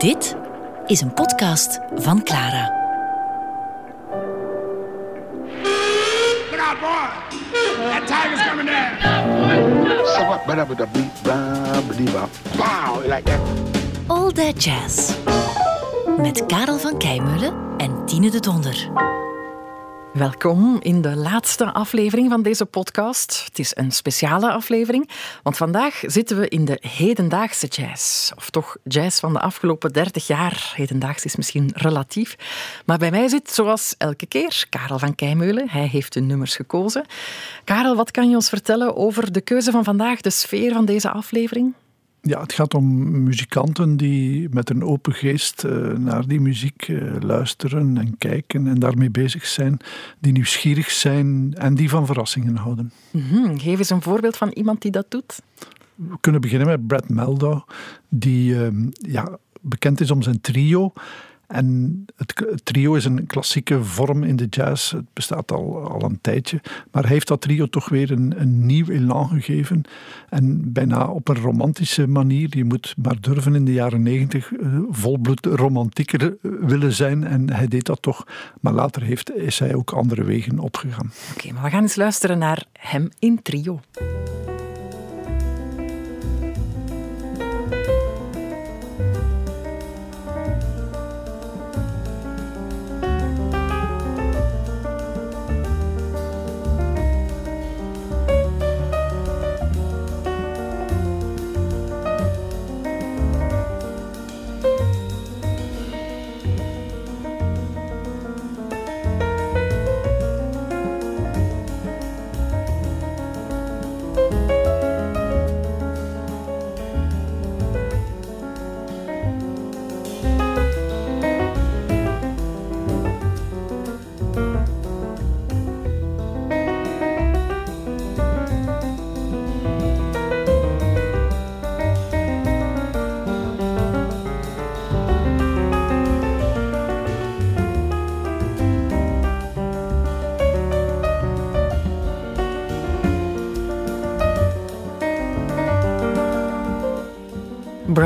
Dit is een podcast van Clara. Look out, boy. That tiger's coming down. Wow, like that. All That Jazz. Met Karel van Keimeulen en Tine de Donder. Welkom in de laatste aflevering van deze podcast. Het is een speciale aflevering, want vandaag zitten we in de hedendaagse jazz. Of toch jazz van de afgelopen 30 jaar. Hedendaags is misschien relatief. Maar bij mij zit, zoals elke keer, Karel van Keimeulen. Hij heeft de nummers gekozen. Karel, wat kan je ons vertellen over de keuze van vandaag, de sfeer van deze aflevering? Ja, het gaat om muzikanten die met een open geest eh, naar die muziek eh, luisteren en kijken en daarmee bezig zijn, die nieuwsgierig zijn en die van verrassingen houden. Mhm, Geef eens een voorbeeld van iemand die dat doet. We kunnen beginnen met Brad Meldow, die eh, ja, bekend is om zijn trio. En het trio is een klassieke vorm in de jazz. Het bestaat al, al een tijdje. Maar heeft dat trio toch weer een, een nieuw elan gegeven. En bijna op een romantische manier. Je moet maar durven in de jaren negentig uh, volbloed romantieker willen zijn. En hij deed dat toch. Maar later heeft, is hij ook andere wegen opgegaan. Oké, maar we gaan eens luisteren naar hem in trio.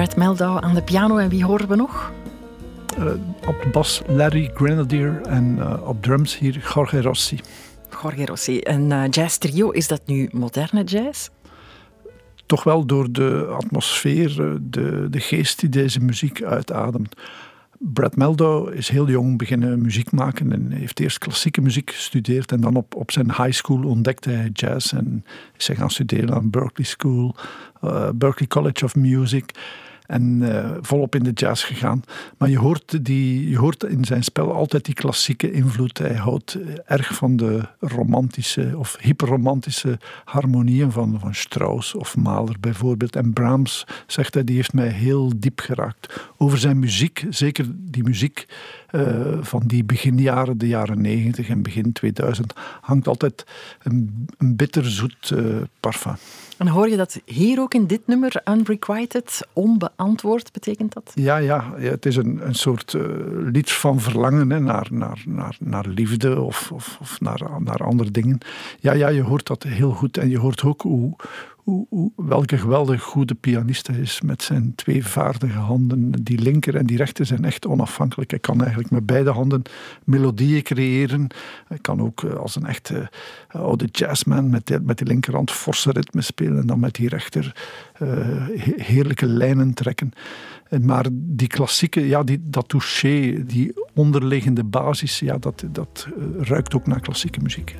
Brad Meldow aan de piano en wie horen we nog? Uh, op de bas Larry Grenadier en uh, op drums hier Jorge Rossi. Jorge Rossi. Een uh, jazz trio, is dat nu moderne jazz? Toch wel door de atmosfeer, de, de geest die deze muziek uitademt. Brad Meldow is heel jong beginnen muziek maken en heeft eerst klassieke muziek gestudeerd en dan op, op zijn high school ontdekte hij jazz en is hij gaan studeren aan Berklee School, uh, Berklee College of Music en uh, volop in de jazz gegaan. Maar je hoort, die, je hoort in zijn spel altijd die klassieke invloed. Hij houdt erg van de romantische of hyperromantische harmonieën van, van Strauss of Mahler bijvoorbeeld. En Brahms, zegt hij, die heeft mij heel diep geraakt. Over zijn muziek, zeker die muziek uh, van die beginjaren, de jaren 90 en begin 2000, hangt altijd een, bitterzoet uh, parfum. En hoor je dat hier ook in dit nummer, Unrequited, onbeantwoord, betekent dat? Ja, ja, het is een, een soort uh, lied van verlangen hè, naar, naar, naar, naar liefde of, of, of naar, naar andere dingen. Ja, ja, je hoort dat heel goed en je hoort ook hoe, hoe, welke geweldig goede pianist hij is met zijn twee vaardige handen. Die linker en die rechter zijn echt onafhankelijk. Hij kan eigenlijk met beide handen melodieën creëren. Hij kan ook als een echte oude jazzman met, die, met linkerhand forse ritme spelen en dan met die rechter uh, heerlijke lijnen trekken. Maar die klassieke, ja, die, dat touché, die onderliggende basis, ja, dat, dat ruikt ook naar klassieke muziek.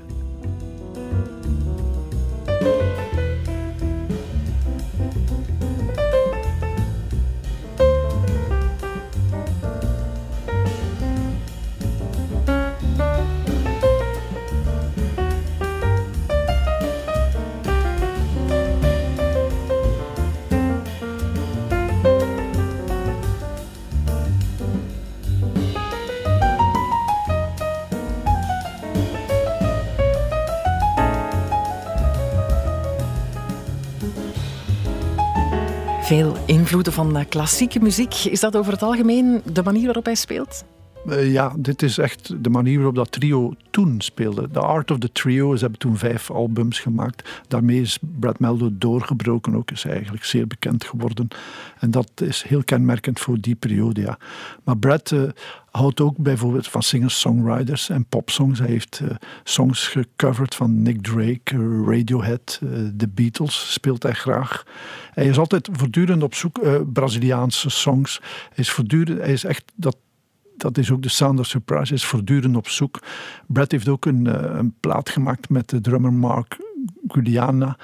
Veel invloeden van klassieke muziek. Is dat over het algemeen de manier waarop hij speelt? Eh, ja, dit is echt de manier waarop dat trio toen speelde. The Art of the Trio, ze hebben toen vijf albums gemaakt. Daarmee is Brad Meldo doorgebroken, ook is eigenlijk zeer bekend geworden. En dat is heel kenmerkend voor die periode, ja. Maar Brad uh, houdt ook bijvoorbeeld van singer-songwriters en popsongs. Hij heeft uh, songs gecoverd van Nick Drake, Radiohead, The Beatles speelt hij graag. Hij is altijd voortdurend op zoek, Braziliaanse songs. Hij is voortdurend, hij is echt dat dat is ook de Sound of Surprise, is voortdurend op zoek. Brad heeft ook een, eh, een plaat gemaakt met de drummer Mark Guiliana.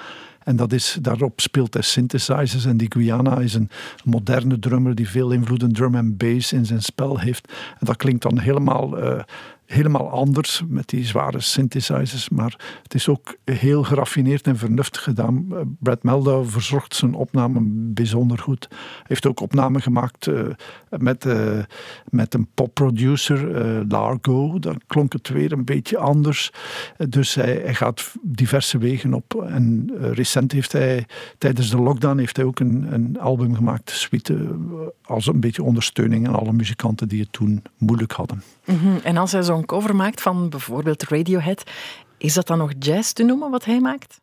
En dat is, daarop speelt hij synthesizers. En die Guyana is een moderne drummer die veel invloed in drum en bass in zijn spel heeft. En dat klinkt dan helemaal uh, helemaal anders met die zware synthesizers, maar het is ook heel geraffineerd en vernuftig gedaan. Eh, Brad Meldau verzorgt zijn opname bijzonder goed. Hij heeft ook opnamen gemaakt uh, met, uh, met een popproducer, uh, Largo. Dan klonk het weer een beetje anders. dus hij, gaat diverse wegen op. En recent heeft hij, tijdens de lockdown, heeft hij ook een, een album gemaakt, Suite, als een beetje ondersteuning aan alle muzikanten die het toen moeilijk hadden. -hmm. En als hij zo'n cover maakt van bijvoorbeeld Radiohead, is dat dan nog jazz te noemen wat hij maakt?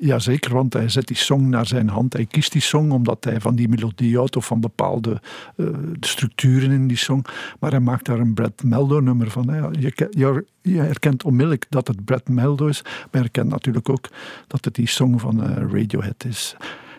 Jazeker, want hij zet die song naar zijn hand. Hij kiest die song omdat hij van die melodie houdt of van bepaalde uh, structuren in die song. Maar hij maakt daar een Brad Meldo nummer van. Je, je, je, herkent onmiddellijk dat het Brad Meldo is, maar je herkent natuurlijk ook dat het die song van uh, Radiohead is.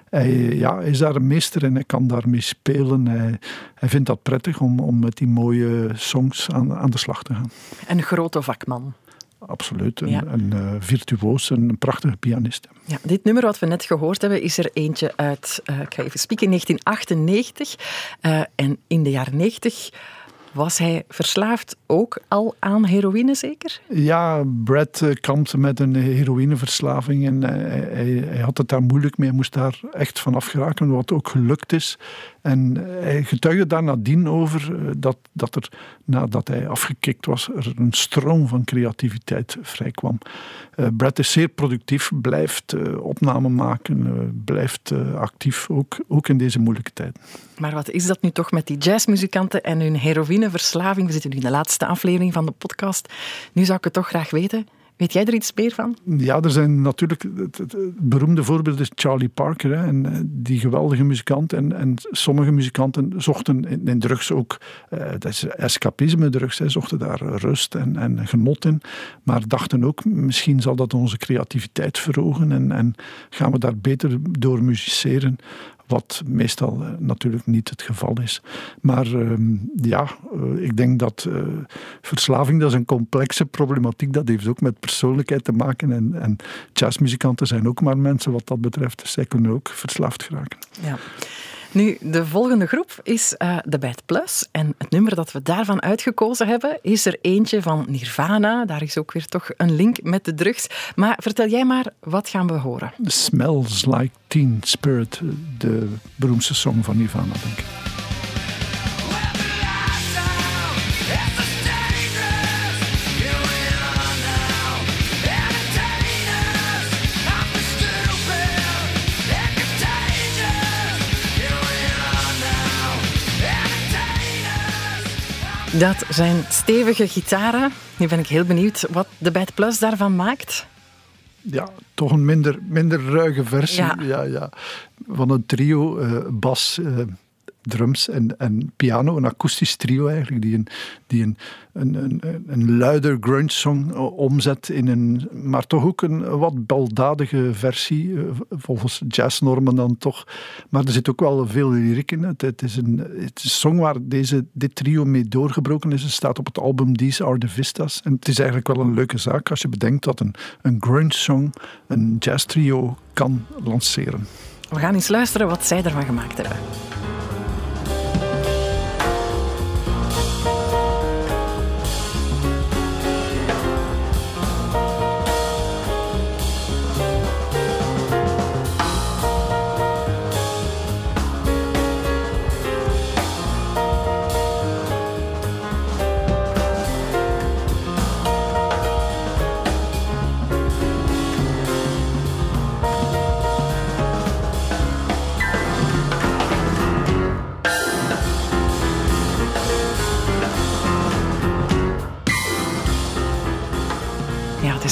Hij ja, is daar een meester en hij kan daarmee spelen. Hij, hij vindt dat prettig om, om met die mooie songs aan, aan de slag te gaan. Een grote vakman. Absoluut, een, ja. een uh, virtuoos, een prachtige pianist. Ja, dit nummer wat we net gehoord hebben is er eentje uit, uh, ik ga even spieken, 1998. Uh, en in de jaren 90 was hij verslaafd ook al aan heroïne, zeker? Ja, Brad uh, kampte met een heroïneverslaving en hij, hij, hij, had het daar moeilijk mee. Hij moest daar echt vanaf geraken, wat ook gelukt is. En hij getuigde daar nadien over eh, dat, dat er, nadat hij afgekikt was, er een stroom van creativiteit vrijkwam. Uh, Brad is zeer productief, blijft uh, opnamen maken, blijft actief, ook, ook in deze moeilijke tijd. Maar wat is dat nu toch met die jazzmuzikanten en hun heroïneverslaving? We zitten nu in de laatste aflevering van de podcast. Nu zou ik het toch graag weten. Weet jij er iets meer van? Ja, er zijn natuurlijk. Het, beroemde voorbeeld is Charlie Parker. Hè, en, die geweldige muzikant. En, en sommige muzikanten zochten in, in drugs ook. Uh, dat is escapisme, drugs. Hè, zochten daar rust en, en genot in. Maar dachten ook, misschien zal dat onze creativiteit verhogen. En, en gaan we daar beter door musiceren. Wat meestal uh, natuurlijk niet het geval is. Maar uh, ja, uh, ik denk dat verslaving dat is een complexe problematiek. Dat heeft ook met persoonlijkheid te maken. En, en jazzmuzikanten zijn ook maar mensen wat dat betreft. Dus zij kunnen ook verslaafd geraken. Ja. Nu, de volgende groep is uh, de Bad Plus. En het nummer dat we daarvan uitgekozen hebben, is er eentje van Nirvana. Daar is ook weer toch een link met de drugs. Maar vertel jij maar, wat gaan we horen? Smells Like Teen Spirit, de beroemdste song van Nirvana, denk ik. Dat zijn stevige gitaren. Nu ben ik heel benieuwd wat de Bad Plus daarvan maakt. Ja, toch een minder, minder ruige versie ja. Ja, ja. van een trio, uh, bas, uh, drums en, en piano, een akoestisch trio eigenlijk, die een, die een, een, een, een luider grunge song omzet in een, maar toch ook een wat baldadige versie, volgens jazznormen dan toch. Maar er zit ook wel veel lyriek in. Het, het, is, een, het is een song waar deze, dit trio mee doorgebroken is. Het staat op het album These Are The Vistas. En het is eigenlijk wel een leuke zaak als je bedenkt dat een, een grunge song een jazz trio kan lanceren. We gaan eens luisteren wat zij ervan gemaakt hebben.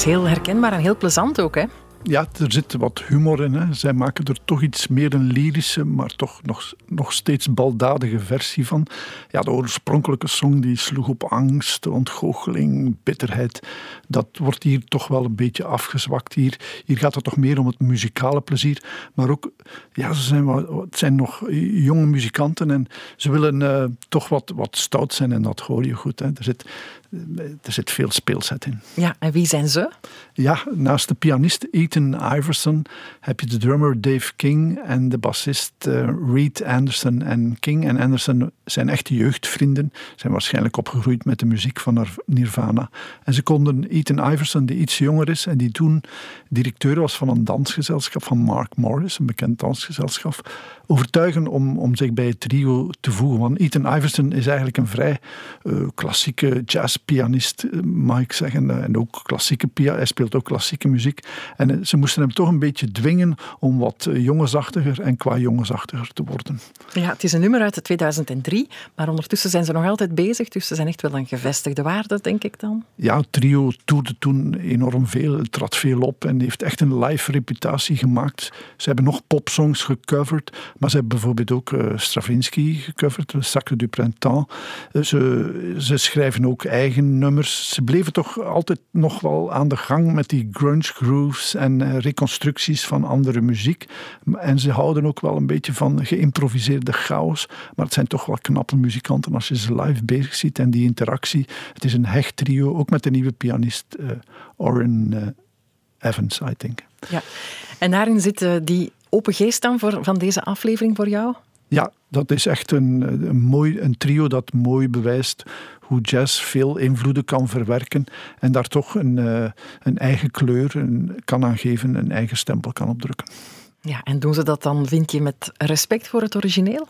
Heel herkenbaar en heel plezant ook, hè? Ja, er zit wat humor in. Hè. Zij maken er toch iets meer een lyrische, maar toch nog, nog steeds baldadige versie van. Ja, de oorspronkelijke song die sloeg op angst, ontgoocheling, bitterheid. Dat wordt hier toch wel een beetje afgezwakt. Hier, hier gaat het toch meer om het muzikale plezier. Maar ook, ja, ze zijn, wat, het zijn nog jonge muzikanten en ze willen uh, toch wat, wat stout zijn en dat hoor je goed. Hè. Er, zit, er zit veel speelset in. Ja, en wie zijn ze? Ja, naast de pianist Iverson heb je de drummer Dave King en de bassist uh, Reed Anderson. En King en Anderson zijn echte jeugdvrienden, zijn waarschijnlijk opgegroeid met de muziek van Nirvana. En ze konden Ethan Iverson, die iets jonger is en die toen directeur was van een dansgezelschap van Mark Morris, een bekend dansgezelschap, overtuigen om, om zich bij het trio te voegen. Want Ethan Iverson is eigenlijk een vrij uh, klassieke jazzpianist, eh, mag ik zeggen. En ook klassieke pianist. Hij speelt ook klassieke muziek. En eh, ze moesten hem toch een beetje dwingen om wat jongensachtiger en qua jongensachtiger te worden. Ja, het is een nummer uit 2003, maar ondertussen zijn ze nog altijd bezig. Dus ze zijn echt wel een gevestigde waarde, denk ik dan. Ja, het trio toerde toen enorm veel. Het trad veel op en heeft echt een live reputatie gemaakt. Ze hebben nog popsongs gecoverd. Maar ze hebben bijvoorbeeld ook uh, Stravinsky gecoverd, Sacre du Printemps. Uh, ze, ze, schrijven ook eigen nummers. Ze bleven toch altijd nog wel aan de gang met die grunge grooves en uh, reconstructies van andere muziek. En ze houden ook wel een beetje van geïmproviseerde chaos. Maar het zijn toch wel knappe muzikanten als je ze live bezig ziet en die interactie. Het is een hecht trio, ook met de nieuwe pianist Oren Evans, I think. Ja, en daarin zitten die open geest dan voor, van deze aflevering voor jou? Ja, dat is echt een, een, mooi, een trio dat mooi bewijst hoe jazz veel invloeden kan verwerken en daar toch een, uh, een eigen kleur een, kan aan geven, een eigen stempel kan opdrukken. Ja, en doen ze dat dan, vind je, met respect voor het origineel?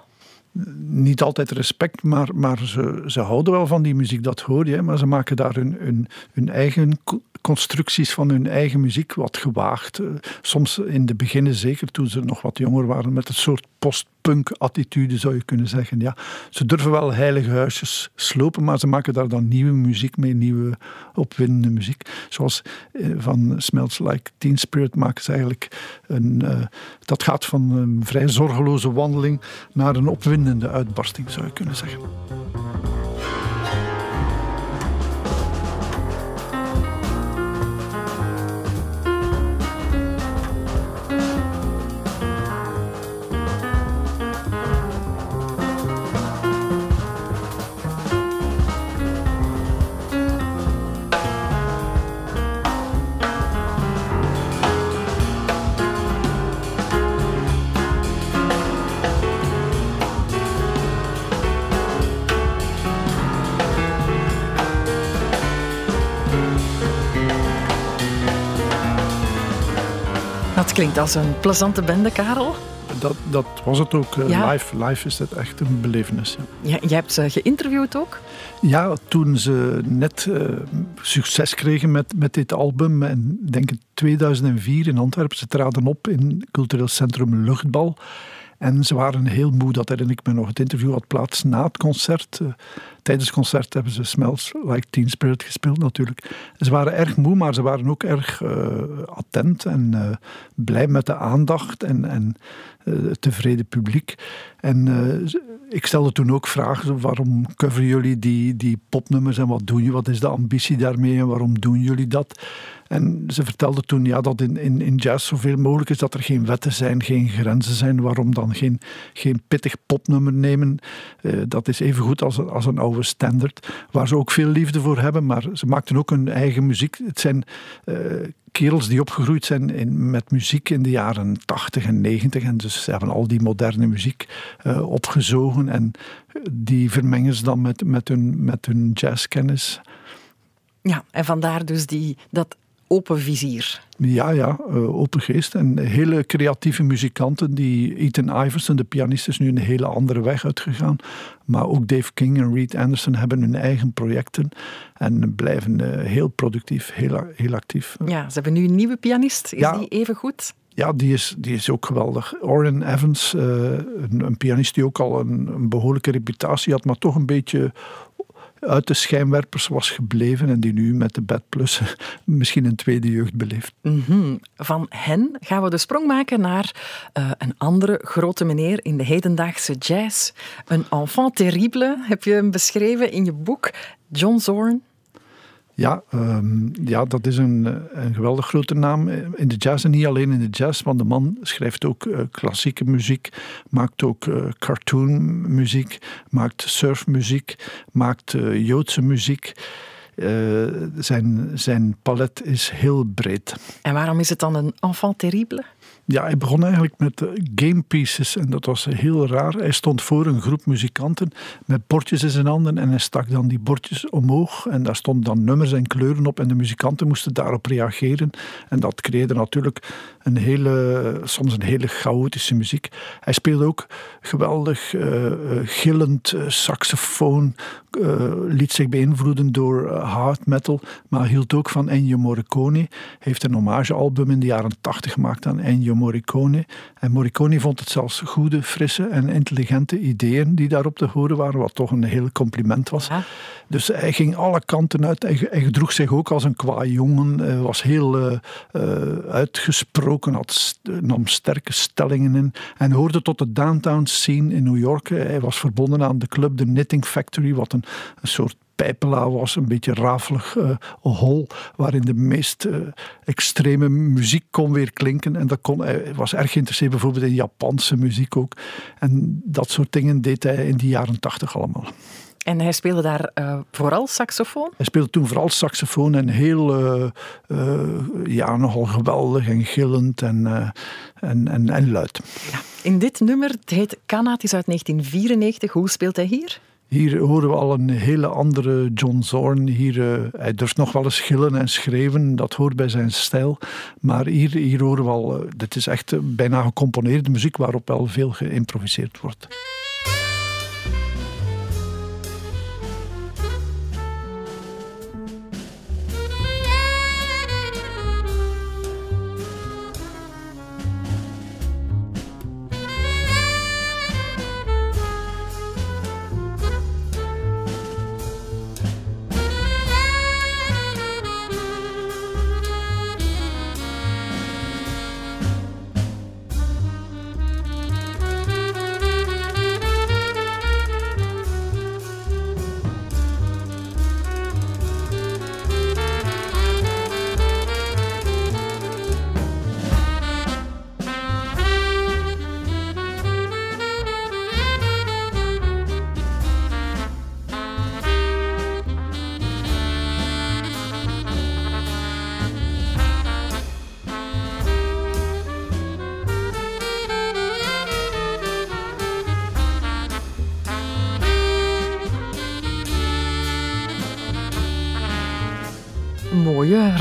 niet altijd respect, maar, maar ze, ze houden wel van die muziek, dat hoor je. Maar ze maken daar hun, hun, hun eigen constructies van hun eigen muziek wat gewaagd. Eh, soms in de beginnen, zeker toen ze nog wat jonger waren, met een soort post-punk-attitude zou je kunnen zeggen. Ja, ze durven wel heilige huisjes slopen, maar ze maken daar dan nieuwe muziek mee, nieuwe opwindende muziek. Zoals eh, van Smells Like Teen Spirit maken ze eigenlijk een... Uh, dat gaat van een vrij zorgeloze wandeling naar een opwindende uitbarsting, zou je kunnen zeggen. Klinkt als een plezante bende, Karel. Dat, dat was het ook. Eh, live, live is het echt een belevenis. Ja. ja jij hebt ze geïnterviewd ook? Ja, toen ze net uh, succes kregen met, met dit album. En denk ik 2004 in Antwerpen. Ze traden op in cultureel centrum Luchtbal. En ze waren heel moe, dat herinner ik me nog. Het interview had plaats na het concert. Uh, tijdens het concert hebben ze Smells Like Teen Spirit gespeeld natuurlijk. Ze waren erg moe, maar ze waren ook erg uh, attent en uh, blij met de aandacht en, het tevreden publiek. En ik stelde toen ook vragen, waarom coveren jullie die, die popnummers en wat doen je? Wat is de ambitie daarmee en waarom doen jullie dat? En ze vertelde toen ja, dat in, in, in jazz zoveel mogelijk is, dat er geen wetten zijn, geen grenzen zijn. Waarom dan geen, geen pittig popnummer nemen? Uh, dat is even goed als, als een oude standard, waar ze ook veel liefde voor hebben, maar ze maakten ook hun eigen muziek. Het zijn uh, kerels die opgegroeid zijn in, met muziek in de jaren 80 en 90 en dus ze hebben al die moderne muziek uh, opgezogen en die vermengen ze dan met, met, hun, met hun jazzkennis. Ja, en vandaar dus die, dat open vizier. Ja, ja, uh, open geest. En hele creatieve muzikanten. Die Ethan Iverson, de pianist, is nu een hele andere weg uitgegaan. Maar ook Dave King en Reed Anderson hebben hun eigen projecten. En blijven uh, heel productief, heel, heel actief. Ja, ze hebben nu een nieuwe pianist. Is die even goed? Ja, die is, die is ook geweldig. Orrin Evans, uh, een, een, pianist die ook al een, een behoorlijke reputatie had, maar toch een beetje uit de schijnwerpers was gebleven en die nu met de Bad Plus misschien een tweede jeugd beleeft. Mhm. Van hen gaan we de sprong maken naar uh, een andere grote meneer in de hedendaagse jazz. Een enfant terrible heb je hem beschreven in je boek, John Zorn. Ja, um, ja, dat is een, een geweldig grote naam in de jazz. En niet alleen in de jazz, want de man schrijft ook uh, klassieke muziek, maakt ook uh, cartoonmuziek, maakt surfmuziek, maakt Joodse muziek. zijn, zijn palet is heel breed. En waarom is het dan een enfant terrible? Ja, hij begon eigenlijk met game pieces en dat was heel raar. Hij stond voor een groep muzikanten met bordjes in zijn handen en hij stak dan die bordjes omhoog en daar stonden dan nummers en kleuren op en de muzikanten moesten daarop reageren. En dat creëerde natuurlijk een hele, soms een hele chaotische muziek. Hij speelde ook geweldig uh, gillend saxofoon, liet zich beïnvloeden door hard metal, maar hield ook van Ennio Morricone. Hij heeft een hommagealbum in de jaren tachtig gemaakt aan Ennio Morricone. En Morricone vond het zelfs goede, frisse en intelligente ideeën die daarop te horen waren, wat toch een heel compliment was. Dus hij ging alle kanten uit. Hij, hij gedroeg zich ook als een qua jongen, hij was heel uh, uh, uitgesproken, had, nam sterke stellingen in en hoorde tot de downtown scene in New York. Hij was verbonden aan de club The Knitting Factory, wat een, een soort pijpela was, een beetje rafelig uh, hol, waarin de meest uh, extreme muziek kon weer klinken. En dat kon, hij was erg geïnteresseerd bijvoorbeeld in Japanse muziek ook. En dat soort dingen deed hij in die jaren tachtig allemaal. En hij speelde daar uh, vooral saxofoon? Hij speelde toen vooral saxofoon en heel, uh, uh, ja, nogal geweldig en gillend en, en, en, en, luid. Ja. In dit nummer, het heet Kana, het is uit 1994. Hoe speelt hij hier? Hier horen we al een hele andere John Zorn. Hier, uh, hij durft nog wel eens schillen en schreven, dat hoort bij zijn stijl. Maar hier, hier horen we al, uh, dit is echt uh, bijna gecomponeerde muziek waarop wel veel geïmproviseerd wordt.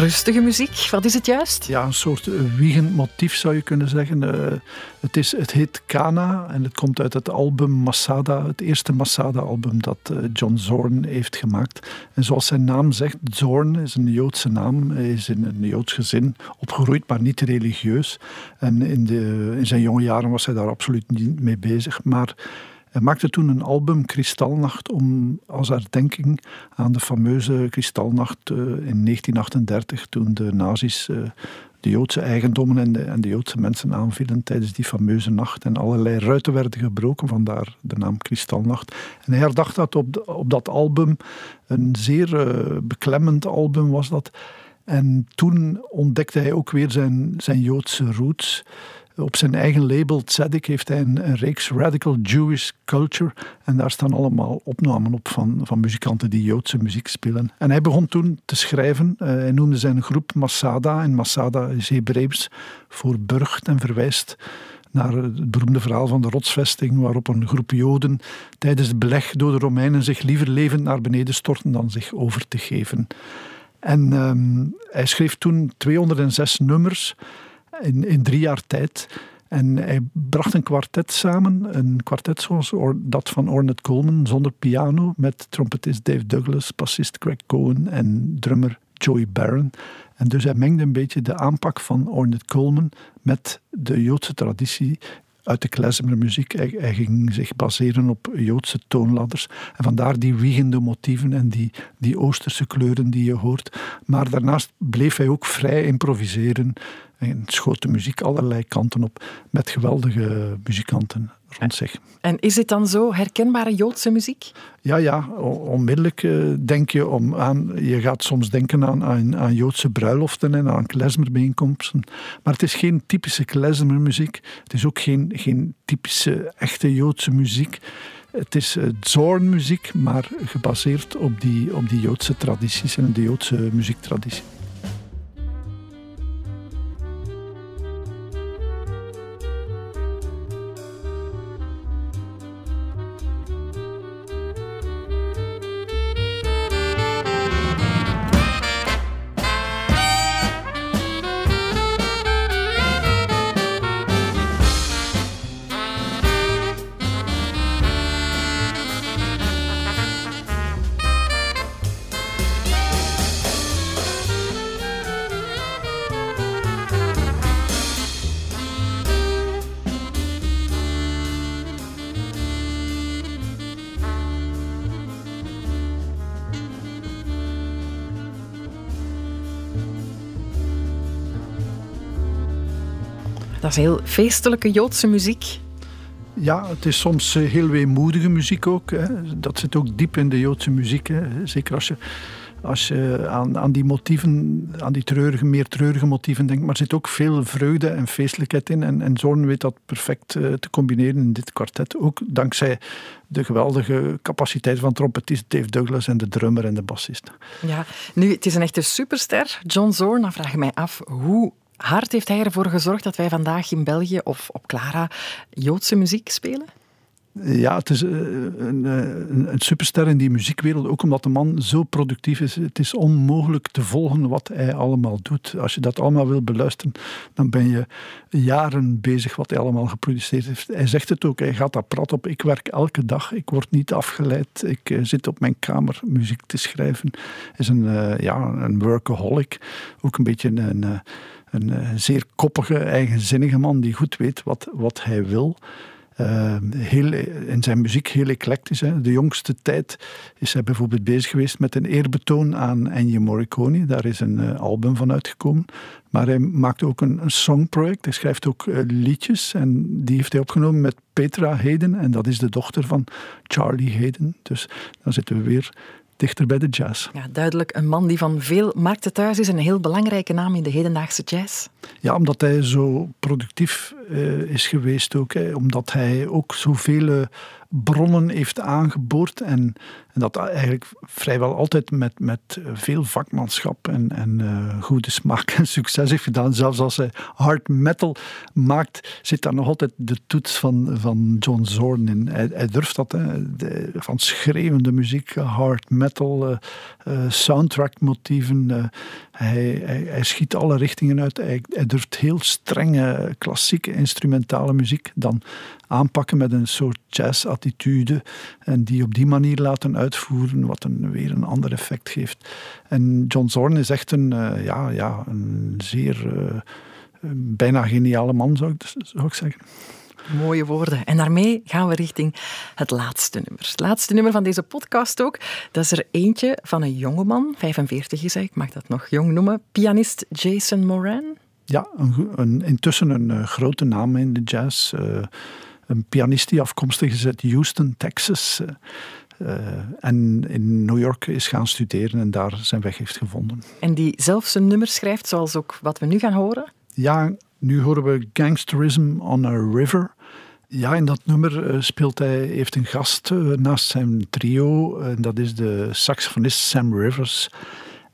Rustige muziek. Wat is het juist? Ja, een soort wiegend motief zou je kunnen zeggen. Uh, het, is, het heet Kana en het komt uit het album Masada, het eerste Masada-album dat uh, John Zorn heeft gemaakt. En zoals zijn naam zegt, Zorn is een Joodse naam. Hij is in een Joods gezin opgegroeid, maar niet religieus. En in, de, in zijn jonge jaren was hij daar absoluut niet mee bezig. Maar hij maakte toen een album, Kristalnacht, om, als herdenking aan de fameuze Kristalnacht uh, in 1938, toen de nazi's uh, de Joodse eigendommen en de, en de, Joodse mensen aanvielen tijdens die fameuze nacht. En allerlei ruiten werden gebroken, vandaar de naam Kristalnacht. En hij herdacht dat op, op dat album, een zeer uh, beklemmend album was dat. En toen ontdekte hij ook weer zijn, zijn Joodse roots. Op zijn eigen label Tzedek heeft hij een, reeks Radical Jewish Culture. En daar staan allemaal opnamen op van, van muzikanten die Joodse muziek spelen. En hij begon toen te schrijven. Uh, hij noemde zijn groep Masada. En Masada is Hebreeuws voor burgt en verwijst naar het beroemde verhaal van de rotsvesting, waarop een groep Joden tijdens het beleg door de Romeinen zich liever levend naar beneden storten dan zich over te geven. En um, hij schreef toen 206 nummers in, in drie jaar tijd. En hij bracht een kwartet samen, een kwartet zoals dat van Ornette Coleman, zonder piano, met trompetist Dave Douglas, bassist Greg Cohen en drummer Joey Barron. En dus hij mengde een beetje de aanpak van Ornette Coleman met de Joodse traditie uit de klezmermuziek. Hij, hij ging zich baseren op Joodse toonladders. En vandaar die wiegende motieven en die, die Oosterse kleuren die je hoort. Maar daarnaast bleef hij ook vrij improviseren en schoot de muziek allerlei kanten op met geweldige muzikanten rond zich. En is dit dan zo herkenbare Joodse muziek? Ja, ja, onmiddellijk eh, denk je om aan. Je gaat soms denken aan, aan, aan Joodse bruiloften en aan klezmerbijeenkomsten. Maar het is geen typische klezmermuziek. Het is ook geen, geen typische echte Joodse muziek. Het is uh, zornmuziek, maar gebaseerd op die, op die Joodse tradities en de Joodse muziektraditie. Is heel feestelijke Joodse muziek. Ja, het is soms eh, heel weemoedige muziek ook. Hè. Dat zit ook diep in de Joodse muziek. Hè. Zeker als je, als je aan, aan die motieven, aan die treurige, meer treurige motieven denkt. Maar er zit ook veel vreugde en feestelijkheid in. En, en Zorn weet dat perfect uh, te combineren in dit kwartet. Ook dankzij de geweldige capaciteit van trompetist Dave Douglas en de drummer en de bassist. Ja, nu, het is een echte superster, John Zorn. Dan vraag ik mij af, hoe hard heeft hij ervoor gezorgd dat wij vandaag in België of op Clara Joodse muziek spelen? Ja, het is een, een, een, superster in die muziekwereld, ook omdat de man zo productief is. Het is onmogelijk te volgen wat hij allemaal doet. Als je dat allemaal wil beluisteren, dan ben je jaren bezig wat hij allemaal geproduceerd heeft. Hij zegt het ook, hij gaat daar prat op. Ik werk elke dag, ik word niet afgeleid. Ik uh, zit op mijn kamer muziek te schrijven. Hij is een, ja, een workaholic, ook een beetje een... Een uh, zeer koppige, eigenzinnige man die goed weet wat, wat hij wil. Uh, heel, in zijn muziek heel eclectisch. Hè. De jongste tijd is hij bijvoorbeeld bezig geweest met een eerbetoon aan Ennio Morricone. Daar is een uh, album van uitgekomen. Maar hij maakt ook een, een songproject. Hij schrijft ook uh, liedjes. En die heeft hij opgenomen met Petra Hayden. En dat is de dochter van Charlie Hayden. Dus dan zitten we weer dichter bij de jazz. Ja, duidelijk een man die van veel markten thuis is en een heel belangrijke naam in de hedendaagse jazz. Ja, omdat hij zo productief uh, is geweest ook. Hè. Omdat hij ook zoveel bronnen heeft aangeboord en, en, dat eigenlijk vrijwel altijd met, met veel vakmanschap en, en uh, goede smaak en succes heeft gedaan. Zelfs als hij hard metal maakt, zit daar nog altijd de toets van, van John Zorn in. Hij, durft dat, hè. Van schreeuwende muziek, hard metal, uh, uh, soundtrack-motieven. Hij, hij, schiet alle richtingen uit. Hij, durft heel strenge klassieke instrumentale muziek dan aanpakken met een soort jazz-attitude en die op die manier laten uitvoeren, wat een, weer een ander effect geeft. En John Zorn is echt een, uh, ja, ja, een zeer, uh, bijna geniale man, zou ik, zou ik zeggen. Mooie woorden. En daarmee gaan we richting het laatste nummer. Het laatste nummer van deze podcast ook. Dat is er eentje van een jongeman, 45 is hij, ik mag dat nog jong noemen, pianist Jason Moran. Ja, een, een, intussen een uh, grote naam in de jazz. Uh, een pianist die afkomstig is uit Houston, Texas. Uh, en in New York is gaan studeren en daar zijn weg heeft gevonden. En die zelf zijn nummer schrijft, zoals ook wat we nu gaan horen? Ja, nu horen we Gangsterism on a River. Ja, in dat nummer uh, speelt hij, heeft een gast uh, naast zijn trio. En dat is de saxofonist Sam Rivers.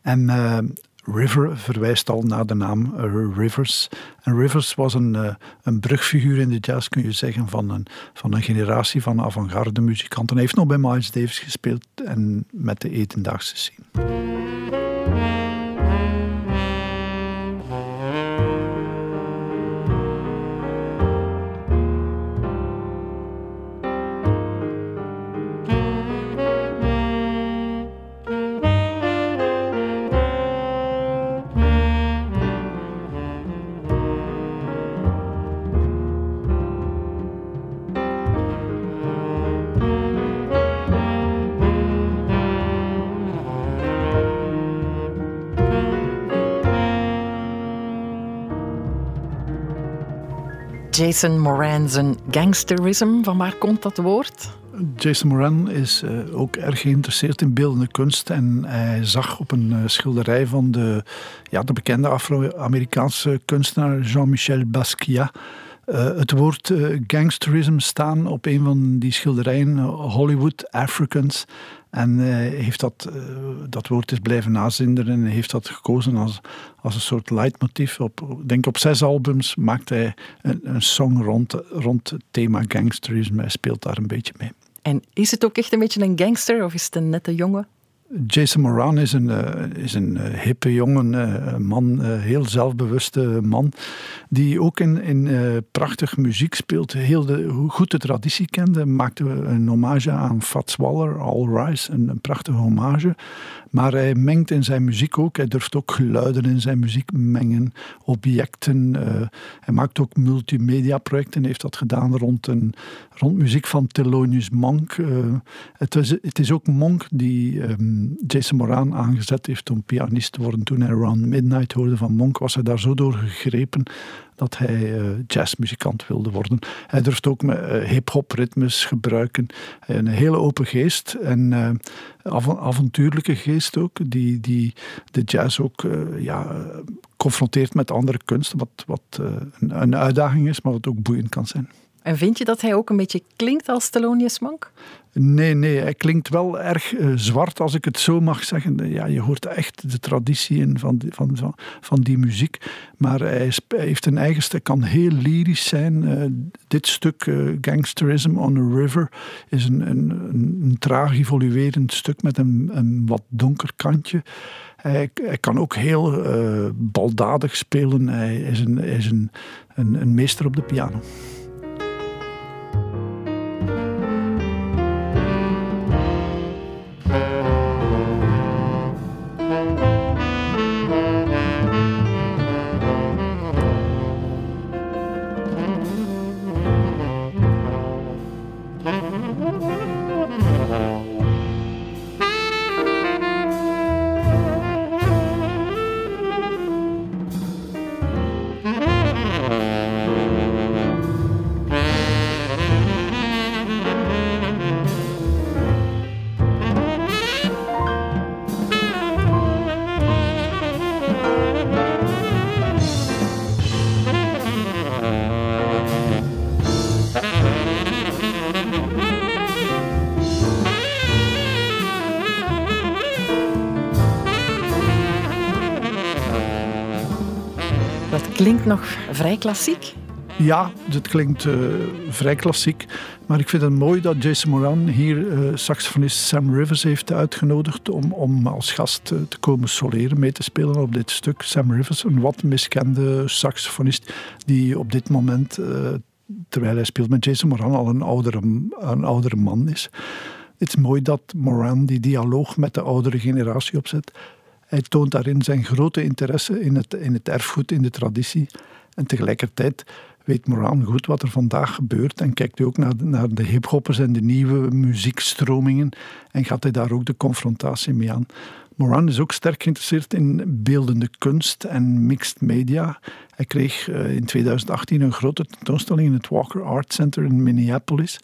En River verwijst al naar de naam Rivers. En Rivers was een, een brugfiguur in de jazz, kun je zeggen, van een, van een generatie van avant-garde muzikanten. Hij heeft nog bij Miles Davis gespeeld en met de Etendaagse scene. Jason Moran zijn gangsterism. Van waar komt dat woord? Jason Moran is uh, ook erg geïnteresseerd in beeldende kunst. En hij zag op een uh, schilderij van de, ja, de bekende Afro-Amerikaanse kunstenaar Jean-Michel Basquiat. Uh, het woord gangsterism staan op een van die schilderijen, Hollywood Africans. En uh, heeft dat, uh, dat woord is blijven nazinderen en heeft dat gekozen als, als een soort leidmotief. Op, denk op zes albums maakt hij een, een song rond, rond het thema gangsterisme. Hij speelt daar een beetje mee. En is het ook echt een beetje een gangster of is het een nette jongen? Jason Moran is een, uh, is een uh, hippe jongen, uh, man, heel zelfbewuste man, die ook in, in prachtig muziek speelt, heel de, goed de traditie kende, maakte een hommage aan Fats Waller, All Rise, een, een prachtige hommage. Maar hij mengt in zijn muziek ook, hij durft ook geluiden in zijn muziek mengen, objecten. hij maakt ook multimedia projecten, heeft dat gedaan rond, een, rond muziek van Thelonious Monk. het, is, het is ook Monk die... Um, Jason Moran aangezet heeft om pianist te worden. Toen hij Around Midnight hoorde van Monk, was hij daar zo door gegrepen dat hij uh, jazzmuzikant wilde worden. Hij durft ook met uh, hip-hop ritmes gebruiken. Een hele open geest en uh, avontuurlijke geest ook, die, die de jazz ook ja, confronteert met andere kunsten, wat, wat een uitdaging is, maar wat ook boeiend kan zijn. En vind je dat hij ook een beetje klinkt als Thelonious Monk? Nee, nee, hij klinkt wel erg uh, zwart, als ik het zo mag zeggen. Ja, je hoort echt de traditie in van die, van, van, die muziek. Maar hij, hij, heeft een eigen stuk, kan heel lyrisch zijn. Uh, dit stuk, uh, Gangsterism on a River, is een, een, een, traag evoluerend stuk met een, een wat donker kantje. Hij, hij, kan ook heel baldadig spelen. Hij is, een, is een, een meester op de piano. Nog vrij klassiek. Ja, het klinkt uh, vrij klassiek. Maar ik vind het mooi dat Jason Moran hier uh, saxofonist Sam Rivers heeft uitgenodigd om, om als gast uh, te komen soleren, mee te spelen op dit stuk. Sam Rivers, een wat miskende saxofonist die op dit moment, terwijl hij speelt met Jason Moran, al een oudere, een oudere man is. Het is mooi dat Moran die dialoog met de oudere generatie opzet. Hij toont daarin zijn grote interesse in het, in het erfgoed, in de traditie. En tegelijkertijd weet Moran goed wat er vandaag gebeurt en kijkt hij ook naar de, naar de hiphoppers en de nieuwe muziekstromingen en gaat hij daar ook de confrontatie mee aan. Moran is ook sterk geïnteresseerd in beeldende kunst en mixed media. Hij kreeg eh, in 2018 een grote tentoonstelling in het Walker Art Center in Minneapolis.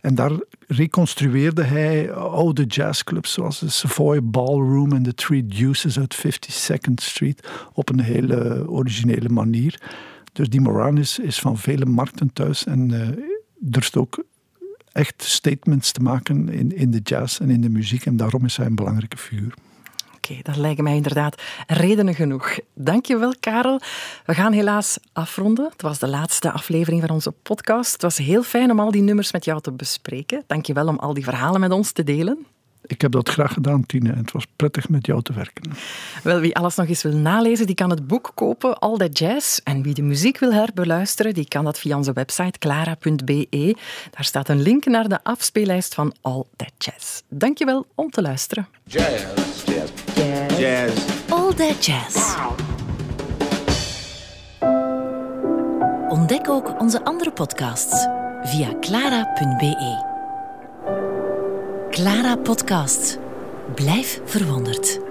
En daar reconstrueerde hij oude jazzclubs zoals de Savoy Ballroom en de Three Deuces uit 52nd Street op een hele originele manier. Dus die Moran is, van vele markten thuis en uh, durft ook echt statements te maken in, in de jazz en in de muziek. En daarom is hij een belangrijke figuur. Oké, dat lijken mij inderdaad redenen genoeg. Dankjewel, Karel. We gaan helaas afronden. Het was de laatste aflevering van onze podcast. Het was heel fijn om al die nummers met jou te bespreken. Dankjewel om al die verhalen met ons te delen. Ik heb dat graag gedaan, Tine. Het was prettig met jou te werken. Wel, wie alles nog eens wil nalezen, die kan het boek kopen, All That Jazz. En wie de muziek wil herbeluisteren, die kan dat via onze website clara.be. Daar staat een link naar de afspeellijst van All That Jazz. Dankjewel om te luisteren. Jazz. Jazz. All That Jazz. Ontdek ook onze andere podcasts via clara.be. Clara Podcast. Blijf verwonderd.